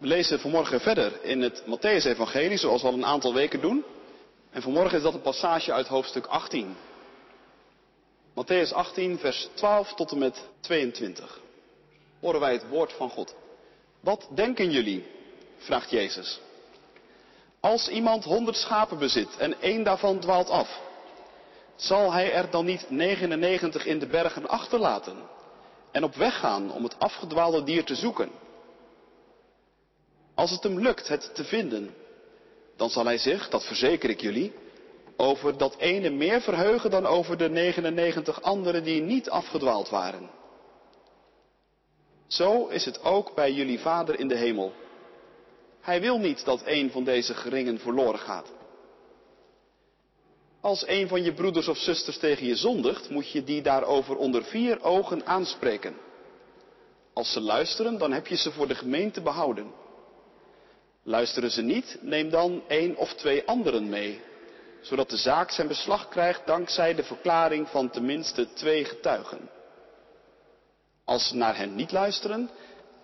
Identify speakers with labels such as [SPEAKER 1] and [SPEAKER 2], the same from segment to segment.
[SPEAKER 1] We lezen vanmorgen verder in het Matthäus-evangelie, zoals we al een aantal weken doen. En vanmorgen is dat een passage uit hoofdstuk 18. Matthäus 18, vers 12 tot en met 22. Horen wij het woord van God. Wat denken jullie? vraagt Jezus. Als iemand honderd schapen bezit en één daarvan dwaalt af, zal hij er dan niet 99 in de bergen achterlaten en op weg gaan om het afgedwaalde dier te zoeken? Als het hem lukt het te vinden, dan zal hij zich, dat verzeker ik jullie, over dat ene meer verheugen dan over de 99 anderen die niet afgedwaald waren. Zo is het ook bij jullie Vader in de hemel. Hij wil niet dat een van deze geringen verloren gaat. Als een van je broeders of zusters tegen je zondigt, moet je die daarover onder vier ogen aanspreken. Als ze luisteren, dan heb je ze voor de gemeente behouden. Luisteren ze niet, neem dan één of twee anderen mee, zodat de zaak zijn beslag krijgt dankzij de verklaring van tenminste twee getuigen. Als ze naar hen niet luisteren,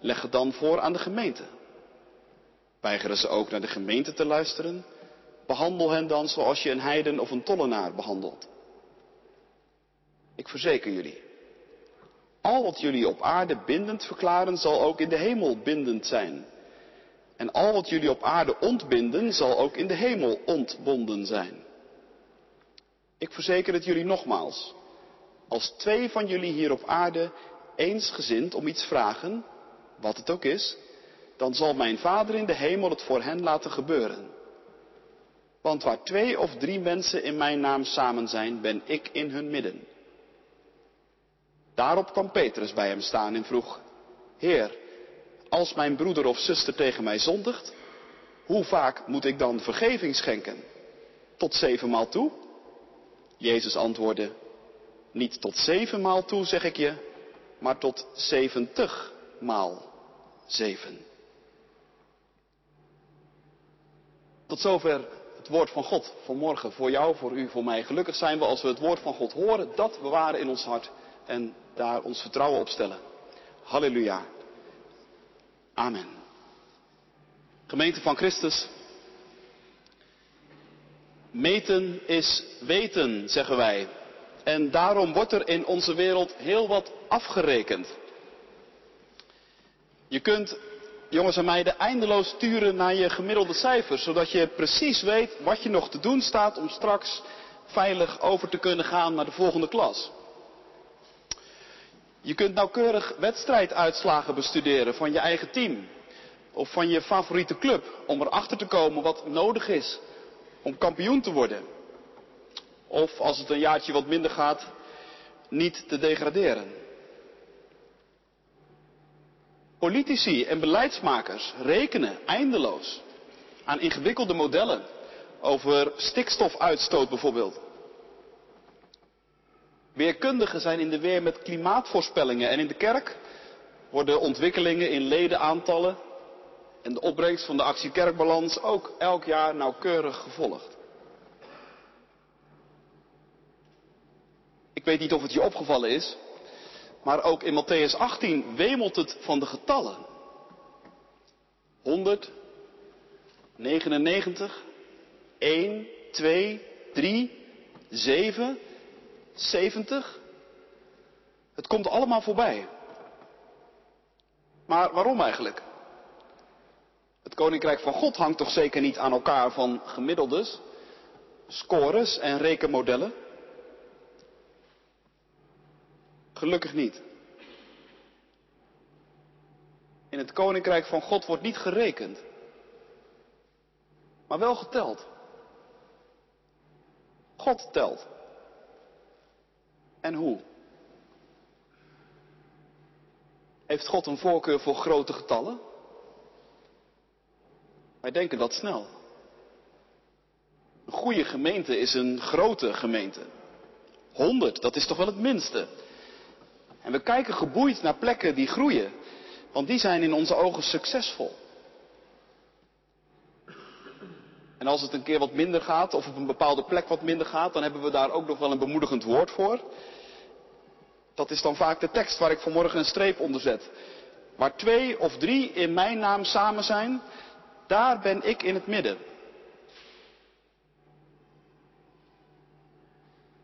[SPEAKER 1] leg het dan voor aan de gemeente. Weigeren ze ook naar de gemeente te luisteren, behandel hen dan zoals je een heiden of een tollenaar behandelt. Ik verzeker jullie, al wat jullie op aarde bindend verklaren, zal ook in de hemel bindend zijn. En al wat jullie op aarde ontbinden, zal ook in de hemel ontbonden zijn. Ik verzeker het jullie nogmaals. Als twee van jullie hier op aarde eensgezind om iets vragen, wat het ook is, dan zal mijn Vader in de hemel het voor hen laten gebeuren. Want waar twee of drie mensen in mijn naam samen zijn, ben ik in hun midden. Daarop kwam Petrus bij hem staan en vroeg, Heer, als mijn broeder of zuster tegen mij zondigt, hoe vaak moet ik dan vergeving schenken? Tot zevenmaal toe? Jezus antwoordde, niet tot zevenmaal toe zeg ik je, maar tot zeventig maal zeven. Tot zover het woord van God vanmorgen voor jou, voor u, voor mij. Gelukkig zijn we als we het woord van God horen, dat bewaren in ons hart en daar ons vertrouwen op stellen. Halleluja. Amen. Gemeente van Christus. Meten is weten, zeggen wij. En daarom wordt er in onze wereld heel wat afgerekend. Je kunt, jongens en meiden, eindeloos sturen naar je gemiddelde cijfers, zodat je precies weet wat je nog te doen staat om straks veilig over te kunnen gaan naar de volgende klas. Je kunt nauwkeurig wedstrijduitslagen bestuderen van je eigen team of van je favoriete club om erachter te komen wat nodig is om kampioen te worden. Of als het een jaartje wat minder gaat, niet te degraderen. Politici en beleidsmakers rekenen eindeloos aan ingewikkelde modellen over stikstofuitstoot bijvoorbeeld. Weerkundigen zijn in de weer met klimaatvoorspellingen en in de kerk worden ontwikkelingen in ledenaantallen en de opbrengst van de actie Kerkbalans ook elk jaar nauwkeurig gevolgd. Ik weet niet of het je opgevallen is, maar ook in Matthäus 18 wemelt het van de getallen. 100, 99, 1, 2, 3, 7, 70. Het komt allemaal voorbij. Maar waarom eigenlijk? Het koninkrijk van God hangt toch zeker niet aan elkaar van gemiddeldes, scores en rekenmodellen? Gelukkig niet. In het koninkrijk van God wordt niet gerekend, maar wel geteld. God telt. En hoe? Heeft God een voorkeur voor grote getallen? Wij denken dat snel. Een goede gemeente is een grote gemeente. 100, dat is toch wel het minste. En we kijken geboeid naar plekken die groeien, want die zijn in onze ogen succesvol. En als het een keer wat minder gaat, of op een bepaalde plek wat minder gaat, dan hebben we daar ook nog wel een bemoedigend woord voor. Dat is dan vaak de tekst waar ik vanmorgen een streep onder zet. Waar twee of drie in mijn naam samen zijn, daar ben ik in het midden.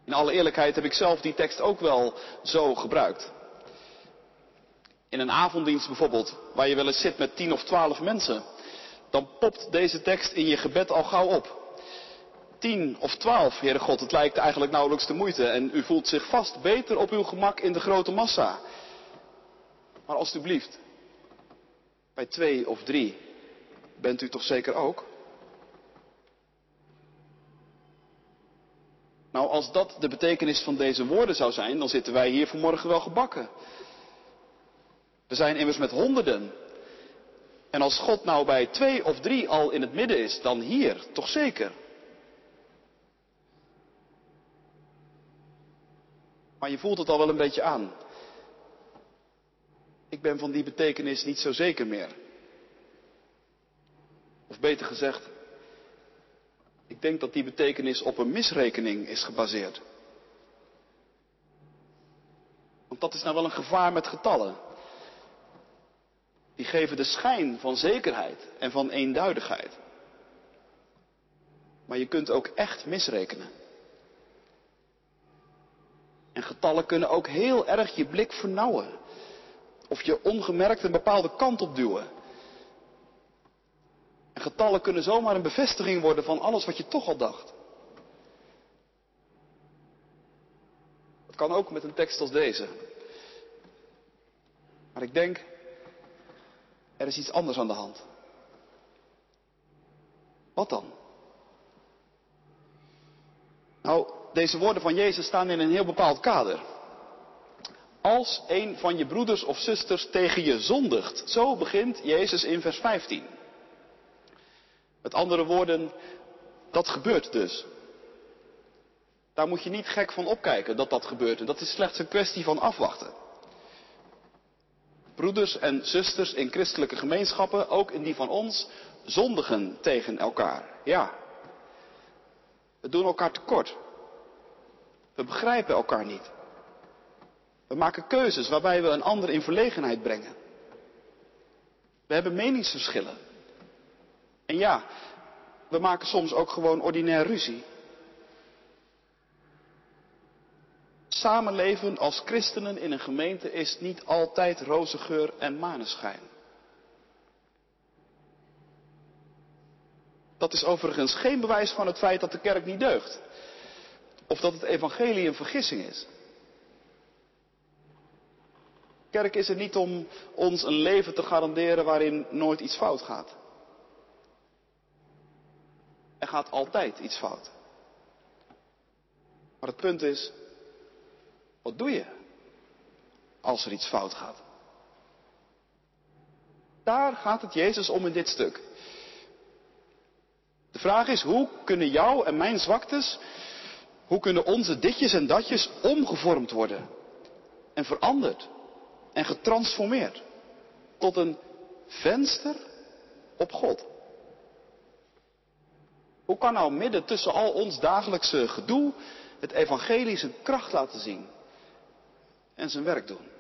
[SPEAKER 1] In alle eerlijkheid heb ik zelf die tekst ook wel zo gebruikt. In een avonddienst bijvoorbeeld, waar je wel eens zit met tien of twaalf mensen, dan popt deze tekst in je gebed al gauw op. Tien of twaalf, Heere God, het lijkt eigenlijk nauwelijks de moeite en u voelt zich vast beter op uw gemak in de grote massa. Maar alstublieft, bij twee of drie bent u toch zeker ook? Nou, als dat de betekenis van deze woorden zou zijn, dan zitten wij hier vanmorgen wel gebakken. We zijn immers met honderden. En als God nou bij twee of drie al in het midden is, dan hier, toch zeker. Maar je voelt het al wel een beetje aan. Ik ben van die betekenis niet zo zeker meer. Of beter gezegd, ik denk dat die betekenis op een misrekening is gebaseerd. Want dat is nou wel een gevaar met getallen. Die geven de schijn van zekerheid en van eenduidigheid. Maar je kunt ook echt misrekenen. En getallen kunnen ook heel erg je blik vernauwen. Of je ongemerkt een bepaalde kant op duwen. En getallen kunnen zomaar een bevestiging worden van alles wat je toch al dacht. Dat kan ook met een tekst als deze. Maar ik denk, er is iets anders aan de hand. Wat dan? Nou, deze woorden van Jezus staan in een heel bepaald kader. Als een van je broeders of zusters tegen je zondigt. Zo begint Jezus in vers 15. Met andere woorden, dat gebeurt dus. Daar moet je niet gek van opkijken dat dat gebeurt. En dat is slechts een kwestie van afwachten. Broeders en zusters in christelijke gemeenschappen, ook in die van ons, zondigen tegen elkaar. Ja. We doen elkaar tekort. We begrijpen elkaar niet. We maken keuzes waarbij we een ander in verlegenheid brengen. We hebben meningsverschillen. En ja, we maken soms ook gewoon ordinair ruzie. Samenleven als christenen in een gemeente is niet altijd roze geur en maneschijn. Dat is overigens geen bewijs van het feit dat de kerk niet deugt. Of dat het evangelie een vergissing is. Kerk is er niet om ons een leven te garanderen waarin nooit iets fout gaat. Er gaat altijd iets fout. Maar het punt is, wat doe je als er iets fout gaat? Daar gaat het Jezus om in dit stuk. De vraag is, hoe kunnen jou en mijn zwaktes, hoe kunnen onze ditjes en datjes omgevormd worden en veranderd en getransformeerd tot een venster op God? Hoe kan nou midden tussen al ons dagelijkse gedoe het evangelie zijn kracht laten zien en zijn werk doen?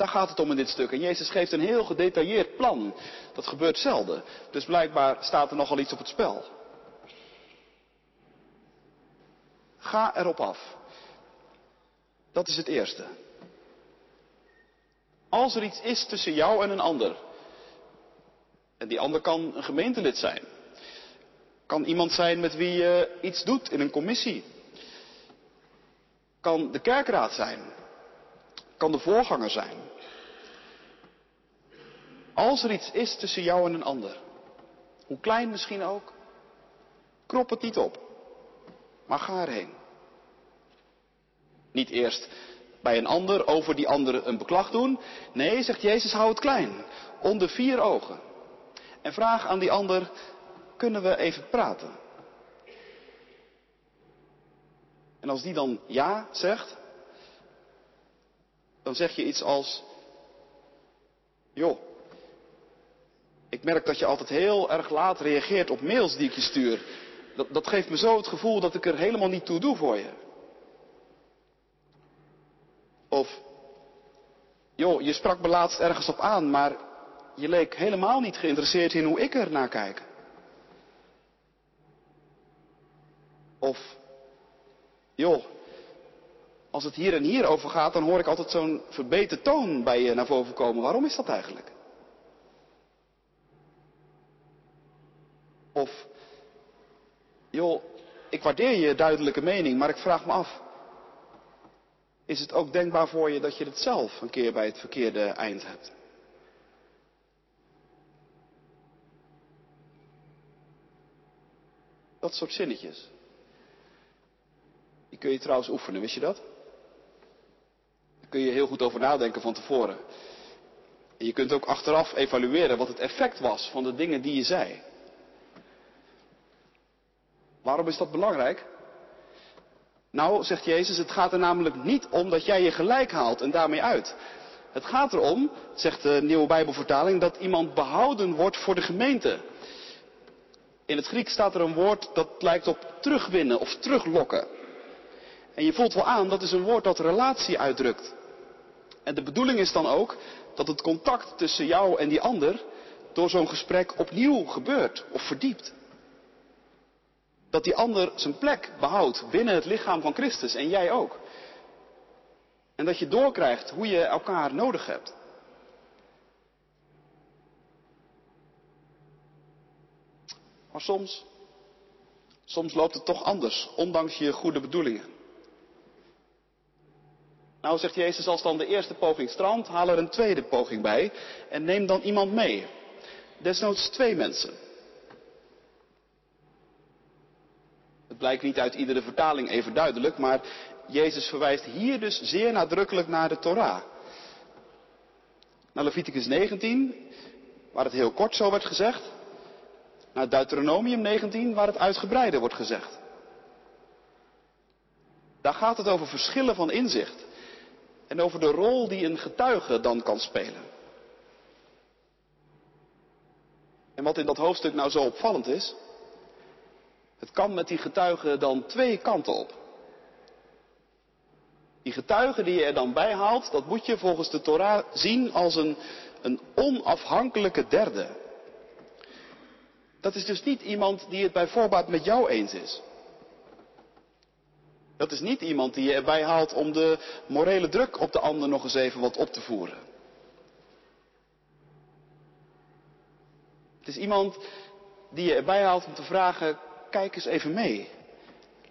[SPEAKER 1] Daar gaat het om in dit stuk. En Jezus geeft een heel gedetailleerd plan. Dat gebeurt zelden. Dus blijkbaar staat er nogal iets op het spel. Ga erop af. Dat is het eerste. Als er iets is tussen jou en een ander, en die ander kan een gemeentelid zijn. Kan iemand zijn met wie je iets doet in een commissie. Kan de kerkraad zijn. Kan de voorganger zijn. Als er iets is tussen jou en een ander, hoe klein misschien ook, krop het niet op, maar ga erheen. Niet eerst bij een ander over die ander een beklag doen. Nee, zegt Jezus, hou het klein, onder vier ogen. En vraag aan die ander, kunnen we even praten? En als die dan ja zegt, dan zeg je iets als, joh, ik merk dat je altijd heel erg laat reageert op mails die ik je stuur. Dat, dat geeft me zo het gevoel dat ik er helemaal niet toe doe voor je. Of, joh, je sprak me laatst ergens op aan, maar je leek helemaal niet geïnteresseerd in hoe ik er naar kijk. Of, joh, als het hier en hier over gaat, dan hoor ik altijd zo'n verbeterd toon bij je naar boven komen. Waarom is dat eigenlijk? Of, joh, ik waardeer je duidelijke mening, maar ik vraag me af, is het ook denkbaar voor je dat je het zelf een keer bij het verkeerde eind hebt? Dat soort zinnetjes. Die kun je trouwens oefenen, wist je dat? Kun je heel goed over nadenken van tevoren. En je kunt ook achteraf evalueren wat het effect was van de dingen die je zei. Waarom is dat belangrijk? Nou, zegt Jezus, het gaat er namelijk niet om dat jij je gelijk haalt en daarmee uit. Het gaat erom, zegt de nieuwe Bijbelvertaling, dat iemand behouden wordt voor de gemeente. In het Grieks staat er een woord dat lijkt op terugwinnen of teruglokken. En je voelt wel aan, dat is een woord dat relatie uitdrukt. En de bedoeling is dan ook dat het contact tussen jou en die ander door zo'n gesprek opnieuw gebeurt of verdiept. Dat die ander zijn plek behoudt binnen het lichaam van Christus en jij ook. En dat je doorkrijgt hoe je elkaar nodig hebt. Maar soms, soms loopt het toch anders, ondanks je goede bedoelingen. Nou zegt Jezus, als dan de eerste poging strandt, haal er een tweede poging bij en neem dan iemand mee. Desnoods twee mensen. Het blijkt niet uit iedere vertaling even duidelijk, maar Jezus verwijst hier dus zeer nadrukkelijk naar de Torah. Naar Leviticus 19, waar het heel kort zo werd gezegd. Naar Deuteronomium 19, waar het uitgebreider wordt gezegd. Daar gaat het over verschillen van inzicht. En over de rol die een getuige dan kan spelen. En wat in dat hoofdstuk nou zo opvallend is, het kan met die getuigen dan twee kanten op. Die getuige die je er dan bij haalt, dat moet je volgens de Torah zien als een, een onafhankelijke derde. Dat is dus niet iemand die het bij voorbaat met jou eens is. Dat is niet iemand die je erbij haalt om de morele druk op de ander nog eens even wat op te voeren. Het is iemand die je erbij haalt om te vragen, kijk eens even mee.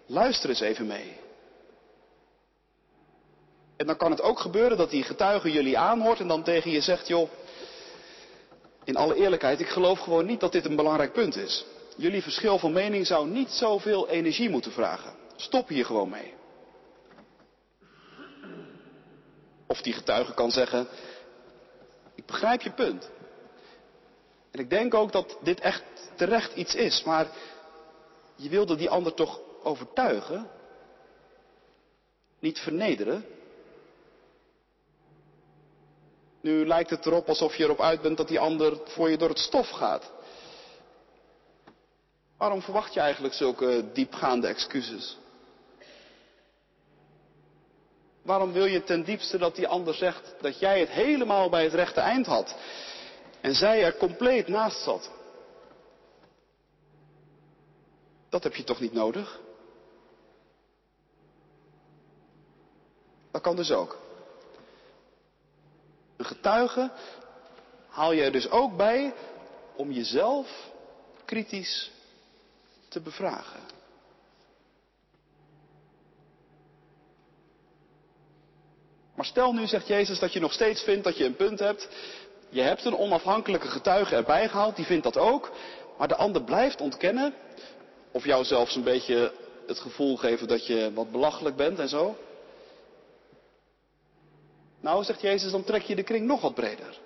[SPEAKER 1] Luister eens even mee. En dan kan het ook gebeuren dat die getuige jullie aanhoort en dan tegen je zegt, joh, in alle eerlijkheid, ik geloof gewoon niet dat dit een belangrijk punt is. Jullie verschil van mening zou niet zoveel energie moeten vragen. Stop hier gewoon mee. Of die getuige kan zeggen, ik begrijp je punt. En ik denk ook dat dit echt terecht iets is, maar je wilde die ander toch overtuigen? Niet vernederen? Nu lijkt het erop alsof je erop uit bent dat die ander voor je door het stof gaat. Waarom verwacht je eigenlijk zulke diepgaande excuses? Waarom wil je ten diepste dat die ander zegt dat jij het helemaal bij het rechte eind had en zij er compleet naast zat? Dat heb je toch niet nodig? Dat kan dus ook. Een getuige haal je er dus ook bij om jezelf kritisch te bevragen. Maar stel nu, zegt Jezus, dat je nog steeds vindt dat je een punt hebt. Je hebt een onafhankelijke getuige erbij gehaald, die vindt dat ook. Maar de ander blijft ontkennen. Of jou zelfs een beetje het gevoel geven dat je wat belachelijk bent en zo. Nou, zegt Jezus, dan trek je de kring nog wat breder.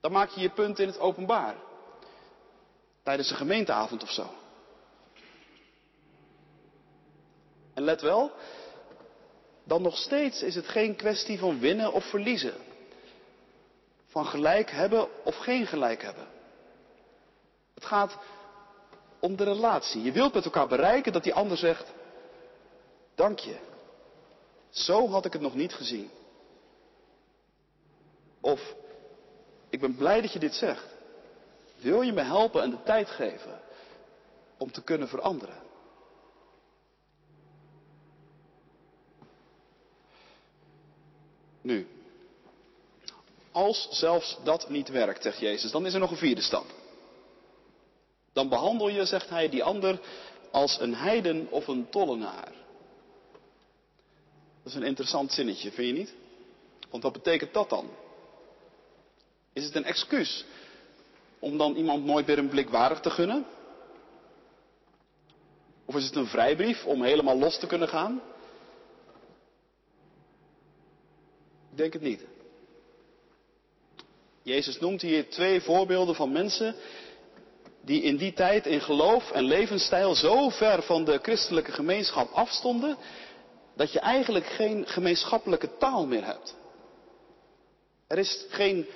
[SPEAKER 1] Dan maak je je punt in het openbaar. Tijdens een gemeenteavond of zo. En let wel, dan nog steeds is het geen kwestie van winnen of verliezen. Van gelijk hebben of geen gelijk hebben. Het gaat om de relatie. Je wilt met elkaar bereiken dat die ander zegt, dank je. Zo had ik het nog niet gezien. Of, ik ben blij dat je dit zegt. Wil je me helpen en de tijd geven om te kunnen veranderen? Nu, als zelfs dat niet werkt, zegt Jezus, dan is er nog een vierde stap. Dan behandel je, zegt hij, die ander als een heiden of een tollenaar. Dat is een interessant zinnetje, vind je niet? Want wat betekent dat dan? Is het een excuus om dan iemand nooit meer een blik waardig te gunnen? Of is het een vrijbrief om helemaal los te kunnen gaan? Ik denk het niet. Jezus noemt hier twee voorbeelden van mensen die in die tijd in geloof en levensstijl zo ver van de christelijke gemeenschap afstonden, dat je eigenlijk geen gemeenschappelijke taal meer hebt. Er is geen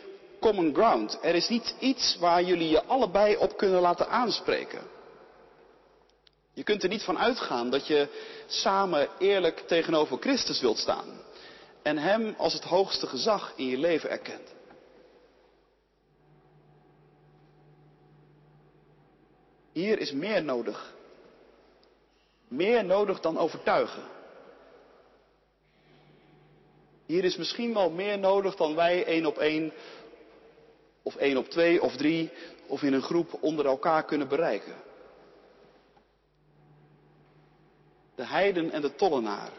[SPEAKER 1] common ground. Er is niet iets waar jullie je allebei op kunnen laten aanspreken. Je kunt er niet van uitgaan dat je samen eerlijk tegenover Christus wilt staan en Hem als het hoogste gezag in je leven erkent. Hier is meer nodig. Meer nodig dan overtuigen. Hier is misschien wel meer nodig dan wij één op één, of één op twee of drie, of in een groep onder elkaar kunnen bereiken. De heiden en de tollenaar.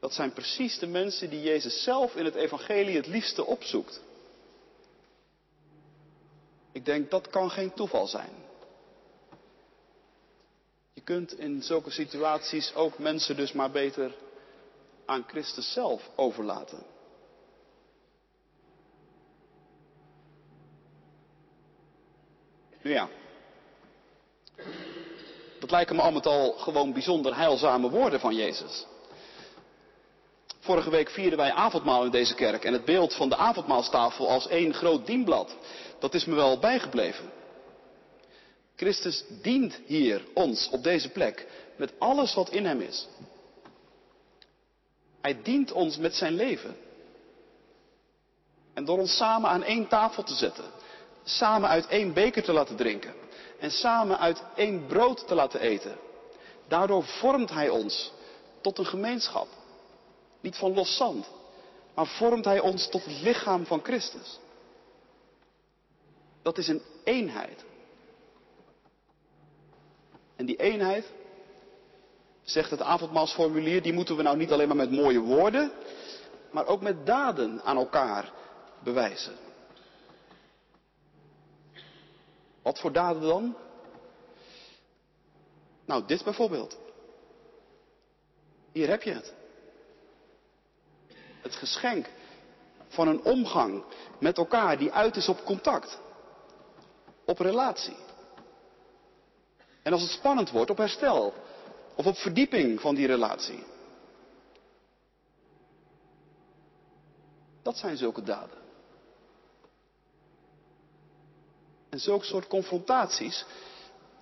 [SPEAKER 1] Dat zijn precies de mensen die Jezus zelf in het evangelie het liefste opzoekt. Ik denk dat kan geen toeval zijn. Je kunt in zulke situaties ook mensen dus maar beter aan Christus zelf overlaten. Nu ja, dat lijken me al met al gewoon bijzonder heilzame woorden van Jezus. Vorige week vierden wij avondmaal in deze kerk en het beeld van de avondmaalstafel als één groot dienblad, dat is me wel bijgebleven. Christus dient hier ons op deze plek met alles wat in hem is. Hij dient ons met zijn leven. En door ons samen aan één tafel te zetten, samen uit één beker te laten drinken en samen uit één brood te laten eten. Daardoor vormt hij ons tot een gemeenschap. Niet van los zand, maar vormt hij ons tot het lichaam van Christus. Dat is een eenheid. En die eenheid, zegt het avondmaalsformulier, die moeten we nou niet alleen maar met mooie woorden, maar ook met daden aan elkaar bewijzen. Wat voor daden dan? Nou, dit bijvoorbeeld. Hier heb je het. Het geschenk van een omgang met elkaar die uit is op contact, op relatie. En als het spannend wordt, op herstel of op verdieping van die relatie. Dat zijn zulke daden. En zulke soort confrontaties,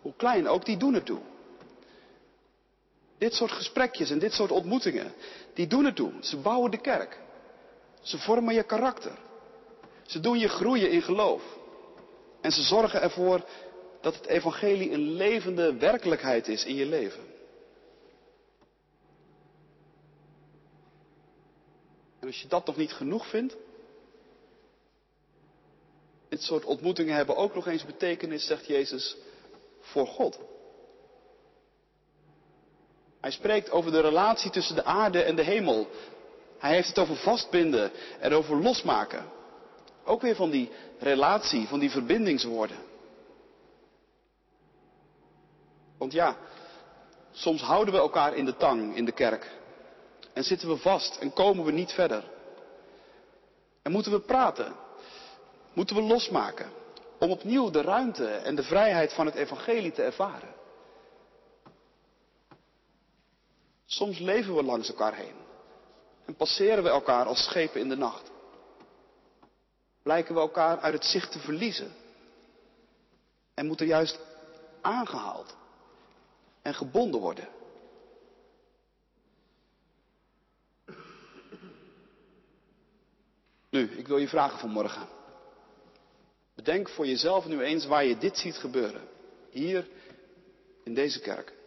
[SPEAKER 1] hoe klein ook, die doen ertoe. Dit soort gesprekjes en dit soort ontmoetingen, die doen ertoe. Ze bouwen de kerk. Ze vormen je karakter. Ze doen je groeien in geloof. En ze zorgen ervoor dat het evangelie een levende werkelijkheid is in je leven. En als je dat nog niet genoeg vindt, dit soort ontmoetingen hebben ook nog eens betekenis, zegt Jezus, voor God. Hij spreekt over de relatie tussen de aarde en de hemel. Hij heeft het over vastbinden en over losmaken. Ook weer van die relatie, van die verbindingswoorden. Want ja, soms houden we elkaar in de tang in de kerk. En zitten we vast en komen we niet verder. En moeten we praten. Moeten we losmaken. Om opnieuw de ruimte en de vrijheid van het evangelie te ervaren. Soms leven we langs elkaar heen en passeren we elkaar als schepen in de nacht. Blijken we elkaar uit het zicht te verliezen en moeten juist aangehaald en gebonden worden. Nu, ik wil je vragen vanmorgen. Bedenk voor jezelf nu eens waar je dit ziet gebeuren. Hier in deze kerk.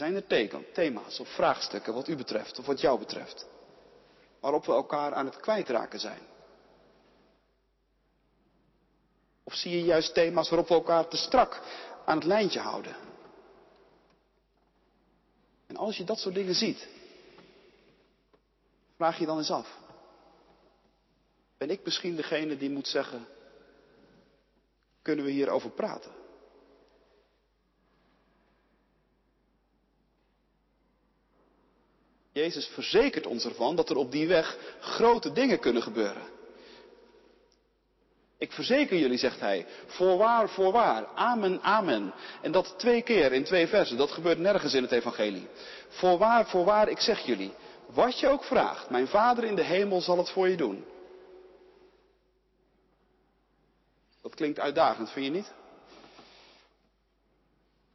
[SPEAKER 1] Zijn er thema's of vraagstukken wat u betreft of wat jou betreft, waarop we elkaar aan het kwijtraken zijn? Of zie je juist thema's waarop we elkaar te strak aan het lijntje houden? En als je dat soort dingen ziet, vraag je dan eens af. Ben ik misschien degene die moet zeggen, kunnen we hierover praten? Jezus verzekert ons ervan dat er op die weg grote dingen kunnen gebeuren. Ik verzeker jullie, zegt hij, voorwaar, voorwaar, amen, amen. En dat twee keer in twee versen, dat gebeurt nergens in het evangelie. Voorwaar, voorwaar, ik zeg jullie, wat je ook vraagt, mijn Vader in de hemel zal het voor je doen. Dat klinkt uitdagend, vind je niet?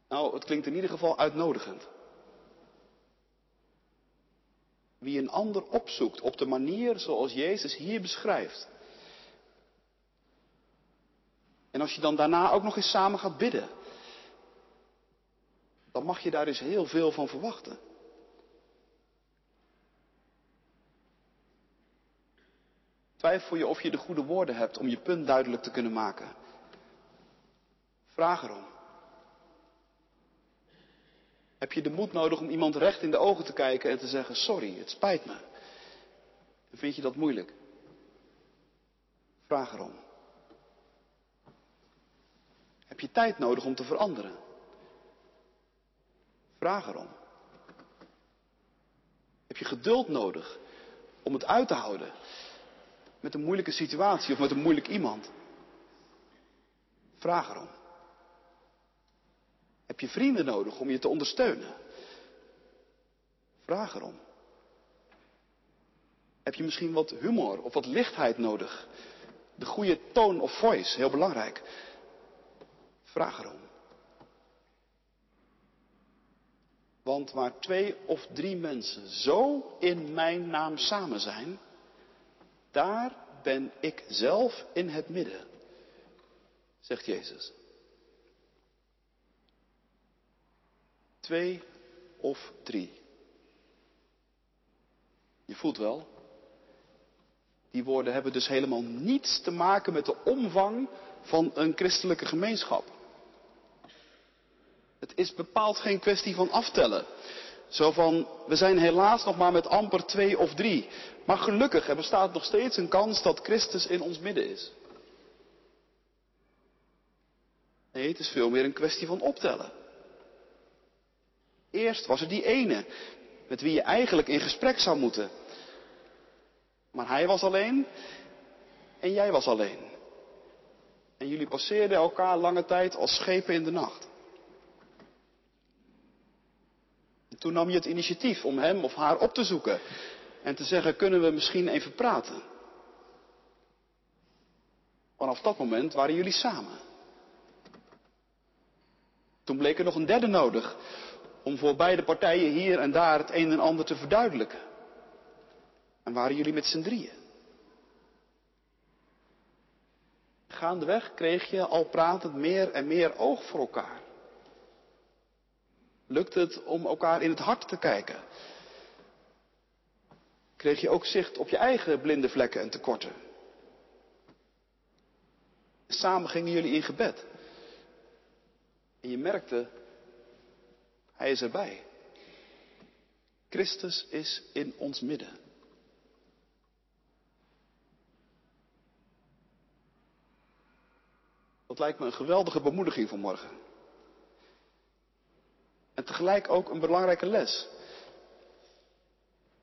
[SPEAKER 1] Nou, het klinkt in ieder geval uitnodigend. Wie een ander opzoekt op de manier zoals Jezus hier beschrijft. En als je dan daarna ook nog eens samen gaat bidden, dan mag je daar eens heel veel van verwachten. Twijfel je of je de goede woorden hebt om je punt duidelijk te kunnen maken? Vraag erom. Heb je de moed nodig om iemand recht in de ogen te kijken en te zeggen: Sorry, het spijt me? En vind je dat moeilijk? Vraag erom. Heb je tijd nodig om te veranderen? Vraag erom. Heb je geduld nodig om het uit te houden met een moeilijke situatie of met een moeilijk iemand? Vraag erom. Heb je vrienden nodig om je te ondersteunen? Vraag erom. Heb je misschien wat humor of wat lichtheid nodig? De goede tone of voice, heel belangrijk. Vraag erom. Want waar twee of drie mensen zo in mijn naam samen zijn, daar ben ik zelf in het midden, zegt Jezus. Twee of drie. Je voelt wel, die woorden hebben dus helemaal niets te maken met de omvang van een christelijke gemeenschap. Het is bepaald geen kwestie van aftellen. Zo van, we zijn helaas nog maar met amper twee of drie. Maar gelukkig, er bestaat nog steeds een kans dat Christus in ons midden is. Nee, het is veel meer een kwestie van optellen. Eerst was er die ene, met wie je eigenlijk in gesprek zou moeten. Maar hij was alleen en jij was alleen. En jullie passeerden elkaar lange tijd als schepen in de nacht. En toen nam je het initiatief om hem of haar op te zoeken en te zeggen, kunnen we misschien even praten? Vanaf dat moment waren jullie samen. Toen bleek er nog een derde nodig om voor beide partijen hier en daar het een en ander te verduidelijken. En waren jullie met z'n drieën. Gaandeweg kreeg je al pratend meer en meer oog voor elkaar. Lukt het om elkaar in het hart te kijken? Kreeg je ook zicht op je eigen blinde vlekken en tekorten? Samen gingen jullie in gebed. En je merkte, hij is erbij. Christus is in ons midden. Dat lijkt me een geweldige bemoediging voor morgen. En tegelijk ook een belangrijke les.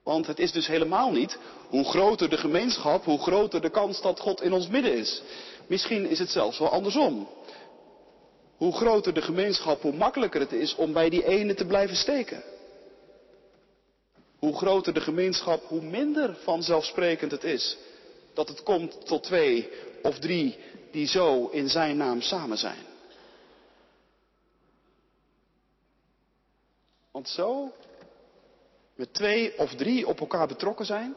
[SPEAKER 1] Want het is dus helemaal niet hoe groter de gemeenschap, hoe groter de kans dat God in ons midden is. Misschien is het zelfs wel andersom. Hoe groter de gemeenschap, hoe makkelijker het is om bij die ene te blijven steken. Hoe groter de gemeenschap, hoe minder vanzelfsprekend het is dat het komt tot twee of drie die zo in zijn naam samen zijn. Want zo met twee of drie op elkaar betrokken zijn,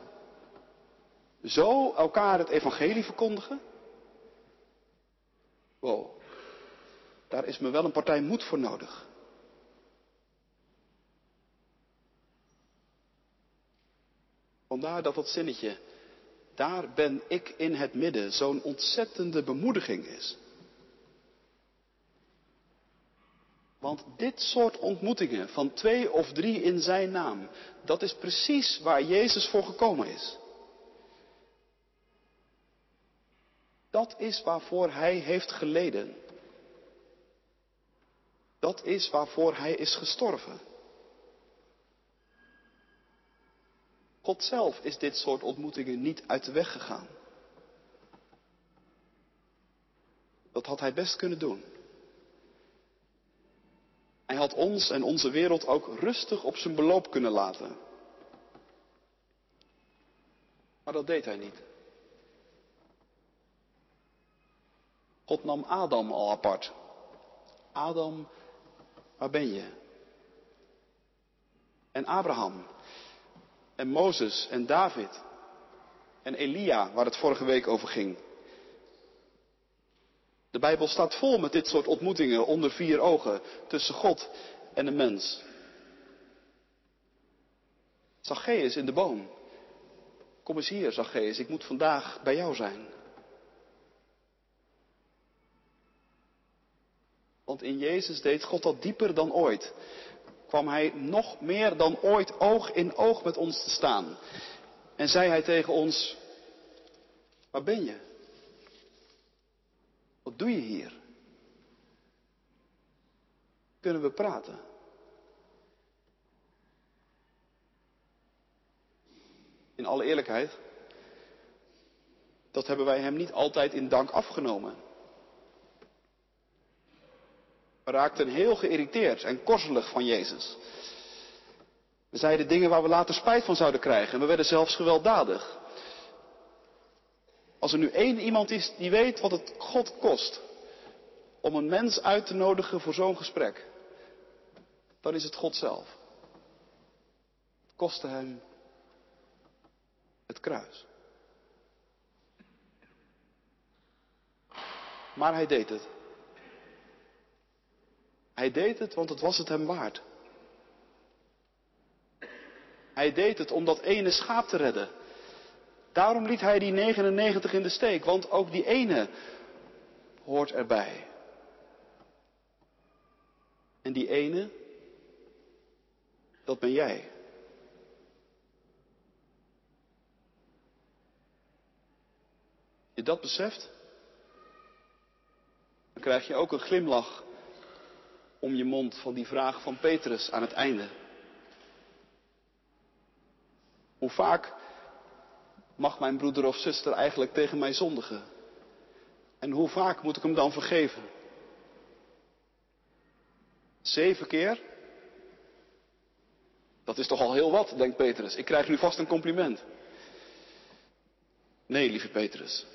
[SPEAKER 1] zo elkaar het evangelie verkondigen. Wow, daar is me wel een partij moed voor nodig. Vandaar dat dat zinnetje, daar ben ik in het midden, zo'n ontzettende bemoediging is. Want dit soort ontmoetingen van twee of drie in zijn naam, dat is precies waar Jezus voor gekomen is. Dat is waarvoor hij heeft geleden. Dat is waarvoor hij is gestorven. God zelf is dit soort ontmoetingen niet uit de weg gegaan. Dat had hij best kunnen doen. Hij had ons en onze wereld ook rustig op zijn beloop kunnen laten. Maar dat deed hij niet. God nam Adam al apart. Adam, waar ben je? En Abraham. En Mozes en David. En Elia, waar het vorige week over ging. De Bijbel staat vol met dit soort ontmoetingen onder vier ogen tussen God en de mens. Zacchaeus in de boom. Kom eens hier, Zacchaeus, ik moet vandaag bij jou zijn. Want in Jezus deed God dat dieper dan ooit. Kwam Hij nog meer dan ooit oog in oog met ons te staan. En zei Hij tegen ons, waar ben je? Wat doe je hier? Kunnen we praten? In alle eerlijkheid, dat hebben wij hem niet altijd in dank afgenomen. We raakten heel geïrriteerd en korzelig van Jezus. We zeiden dingen waar we later spijt van zouden krijgen en we werden zelfs gewelddadig. Als er nu één iemand is die weet wat het God kost om een mens uit te nodigen voor zo'n gesprek, dan is het God zelf. Het kostte hem het kruis. Maar hij deed het. Hij deed het, want het was het hem waard. Hij deed het om dat ene schaap te redden. Daarom liet hij die 99 in de steek, want ook die ene hoort erbij. En die ene, dat ben jij. Je dat beseft, dan krijg je ook een glimlach om je mond van die vraag van Petrus aan het einde. Hoe vaak mag mijn broeder of zuster eigenlijk tegen mij zondigen? En hoe vaak moet ik hem dan vergeven? Zeven keer? Dat is toch al heel wat, denkt Petrus. Ik krijg nu vast een compliment. Nee, lieve Petrus.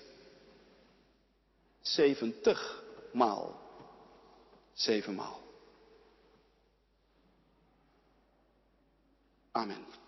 [SPEAKER 1] Zeventig maal. Zevenmaal. Amen.